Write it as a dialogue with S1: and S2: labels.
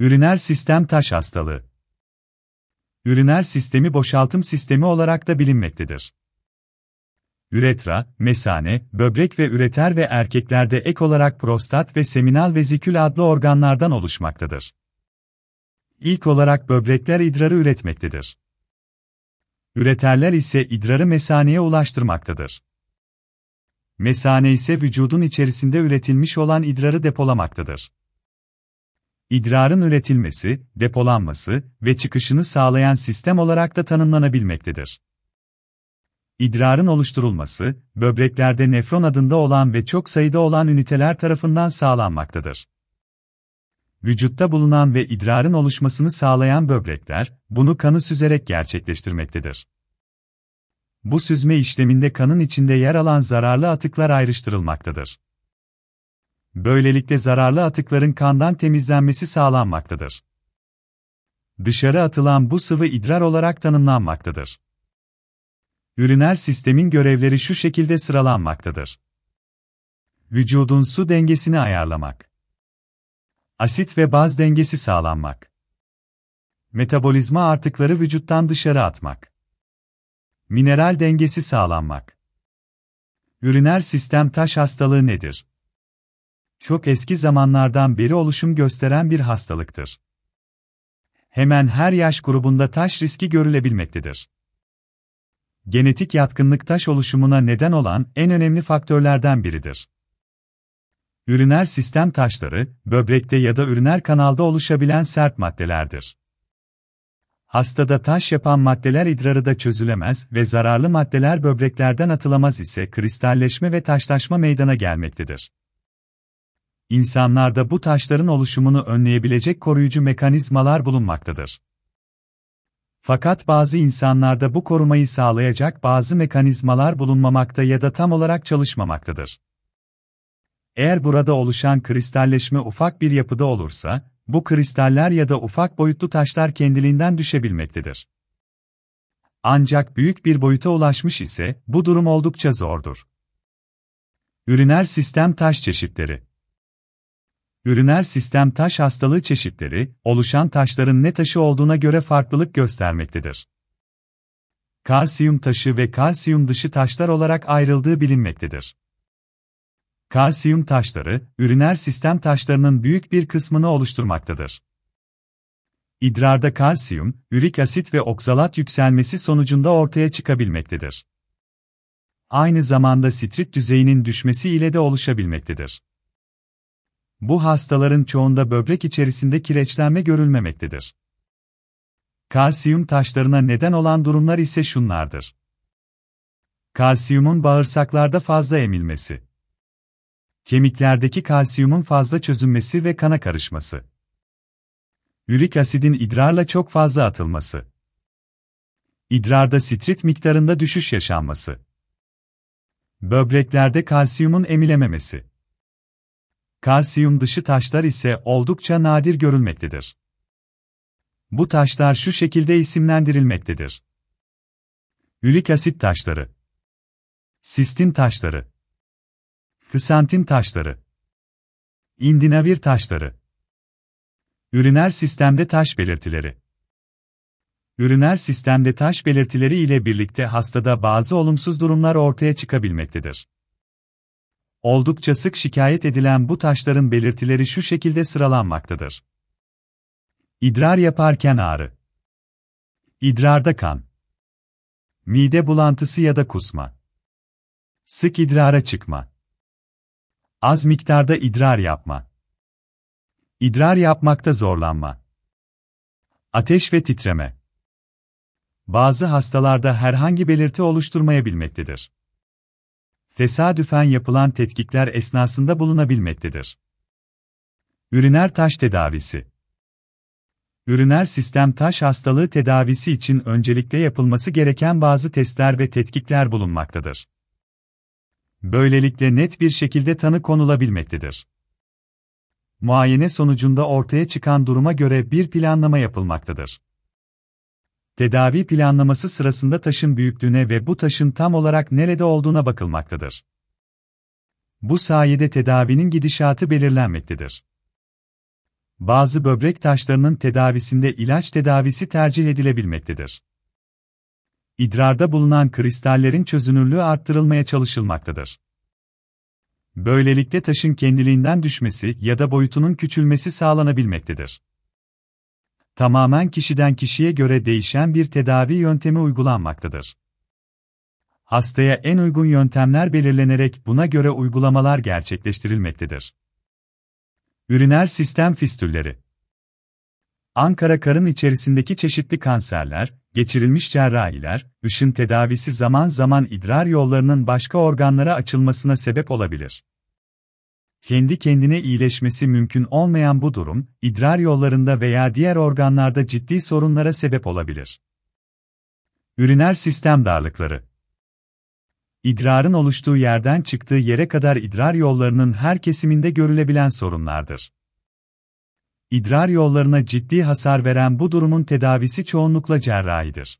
S1: Üriner sistem taş hastalığı. Üriner sistemi boşaltım sistemi olarak da bilinmektedir. Üretra, mesane, böbrek ve üreter ve erkeklerde ek olarak prostat ve seminal vezikül adlı organlardan oluşmaktadır. İlk olarak böbrekler idrarı üretmektedir. Üreterler ise idrarı mesaneye ulaştırmaktadır. Mesane ise vücudun içerisinde üretilmiş olan idrarı depolamaktadır. İdrarın üretilmesi, depolanması ve çıkışını sağlayan sistem olarak da tanımlanabilmektedir. İdrarın oluşturulması, böbreklerde nefron adında olan ve çok sayıda olan üniteler tarafından sağlanmaktadır. Vücutta bulunan ve idrarın oluşmasını sağlayan böbrekler, bunu kanı süzerek gerçekleştirmektedir. Bu süzme işleminde kanın içinde yer alan zararlı atıklar ayrıştırılmaktadır. Böylelikle zararlı atıkların kandan temizlenmesi sağlanmaktadır. Dışarı atılan bu sıvı idrar olarak tanımlanmaktadır. Üriner sistemin görevleri şu şekilde sıralanmaktadır. Vücudun su dengesini ayarlamak. Asit ve baz dengesi sağlanmak. Metabolizma artıkları vücuttan dışarı atmak. Mineral dengesi sağlanmak. Üriner sistem taş hastalığı nedir? Çok eski zamanlardan beri oluşum gösteren bir hastalıktır. Hemen her yaş grubunda taş riski görülebilmektedir. Genetik yatkınlık taş oluşumuna neden olan en önemli faktörlerden biridir. Üriner sistem taşları, böbrekte ya da üriner kanalda oluşabilen sert maddelerdir. Hastada taş yapan maddeler idrarı da çözülemez ve zararlı maddeler böbreklerden atılamaz ise kristalleşme ve taşlaşma meydana gelmektedir. İnsanlarda bu taşların oluşumunu önleyebilecek koruyucu mekanizmalar bulunmaktadır. Fakat bazı insanlarda bu korumayı sağlayacak bazı mekanizmalar bulunmamakta ya da tam olarak çalışmamaktadır. Eğer burada oluşan kristalleşme ufak bir yapıda olursa, bu kristaller ya da ufak boyutlu taşlar kendiliğinden düşebilmektedir. Ancak büyük bir boyuta ulaşmış ise, bu durum oldukça zordur. Üriner sistem taş çeşitleri Üriner sistem taş hastalığı çeşitleri, oluşan taşların ne taşı olduğuna göre farklılık göstermektedir. Kalsiyum taşı ve kalsiyum dışı taşlar olarak ayrıldığı bilinmektedir. Kalsiyum taşları, üriner sistem taşlarının büyük bir kısmını oluşturmaktadır. İdrarda kalsiyum, ürik asit ve oksalat yükselmesi sonucunda ortaya çıkabilmektedir. Aynı zamanda sitrit düzeyinin düşmesi ile de oluşabilmektedir. Bu hastaların çoğunda böbrek içerisinde kireçlenme görülmemektedir. Kalsiyum taşlarına neden olan durumlar ise şunlardır. Kalsiyumun bağırsaklarda fazla emilmesi. Kemiklerdeki kalsiyumun fazla çözünmesi ve kana karışması. Ürik asidin idrarla çok fazla atılması. İdrarda sitrit miktarında düşüş yaşanması. Böbreklerde kalsiyumun emilememesi. Kalsiyum dışı taşlar ise oldukça nadir görülmektedir. Bu taşlar şu şekilde isimlendirilmektedir. Ürik asit taşları, sistin taşları, kısantin taşları, indinavir taşları, üriner sistemde taş belirtileri. Üriner sistemde taş belirtileri ile birlikte hastada bazı olumsuz durumlar ortaya çıkabilmektedir. Oldukça sık şikayet edilen bu taşların belirtileri şu şekilde sıralanmaktadır. İdrar yaparken ağrı. İdrarda kan. Mide bulantısı ya da kusma. Sık idrara çıkma. Az miktarda idrar yapma. İdrar yapmakta zorlanma. Ateş ve titreme. Bazı hastalarda herhangi belirti oluşturmayabilmektedir tesadüfen yapılan tetkikler esnasında bulunabilmektedir. Üriner taş tedavisi Üriner sistem taş hastalığı tedavisi için öncelikle yapılması gereken bazı testler ve tetkikler bulunmaktadır. Böylelikle net bir şekilde tanı konulabilmektedir. Muayene sonucunda ortaya çıkan duruma göre bir planlama yapılmaktadır. Tedavi planlaması sırasında taşın büyüklüğüne ve bu taşın tam olarak nerede olduğuna bakılmaktadır. Bu sayede tedavinin gidişatı belirlenmektedir. Bazı böbrek taşlarının tedavisinde ilaç tedavisi tercih edilebilmektedir. İdrarda bulunan kristallerin çözünürlüğü arttırılmaya çalışılmaktadır. Böylelikle taşın kendiliğinden düşmesi ya da boyutunun küçülmesi sağlanabilmektedir. Tamamen kişiden kişiye göre değişen bir tedavi yöntemi uygulanmaktadır. Hastaya en uygun yöntemler belirlenerek buna göre uygulamalar gerçekleştirilmektedir. Üriner sistem fistülleri Ankara karın içerisindeki çeşitli kanserler, geçirilmiş cerrahiler, ışın tedavisi zaman zaman idrar yollarının başka organlara açılmasına sebep olabilir. Kendi kendine iyileşmesi mümkün olmayan bu durum, idrar yollarında veya diğer organlarda ciddi sorunlara sebep olabilir. Üriner sistem darlıkları İdrarın oluştuğu yerden çıktığı yere kadar idrar yollarının her kesiminde görülebilen sorunlardır. İdrar yollarına ciddi hasar veren bu durumun tedavisi çoğunlukla cerrahidir.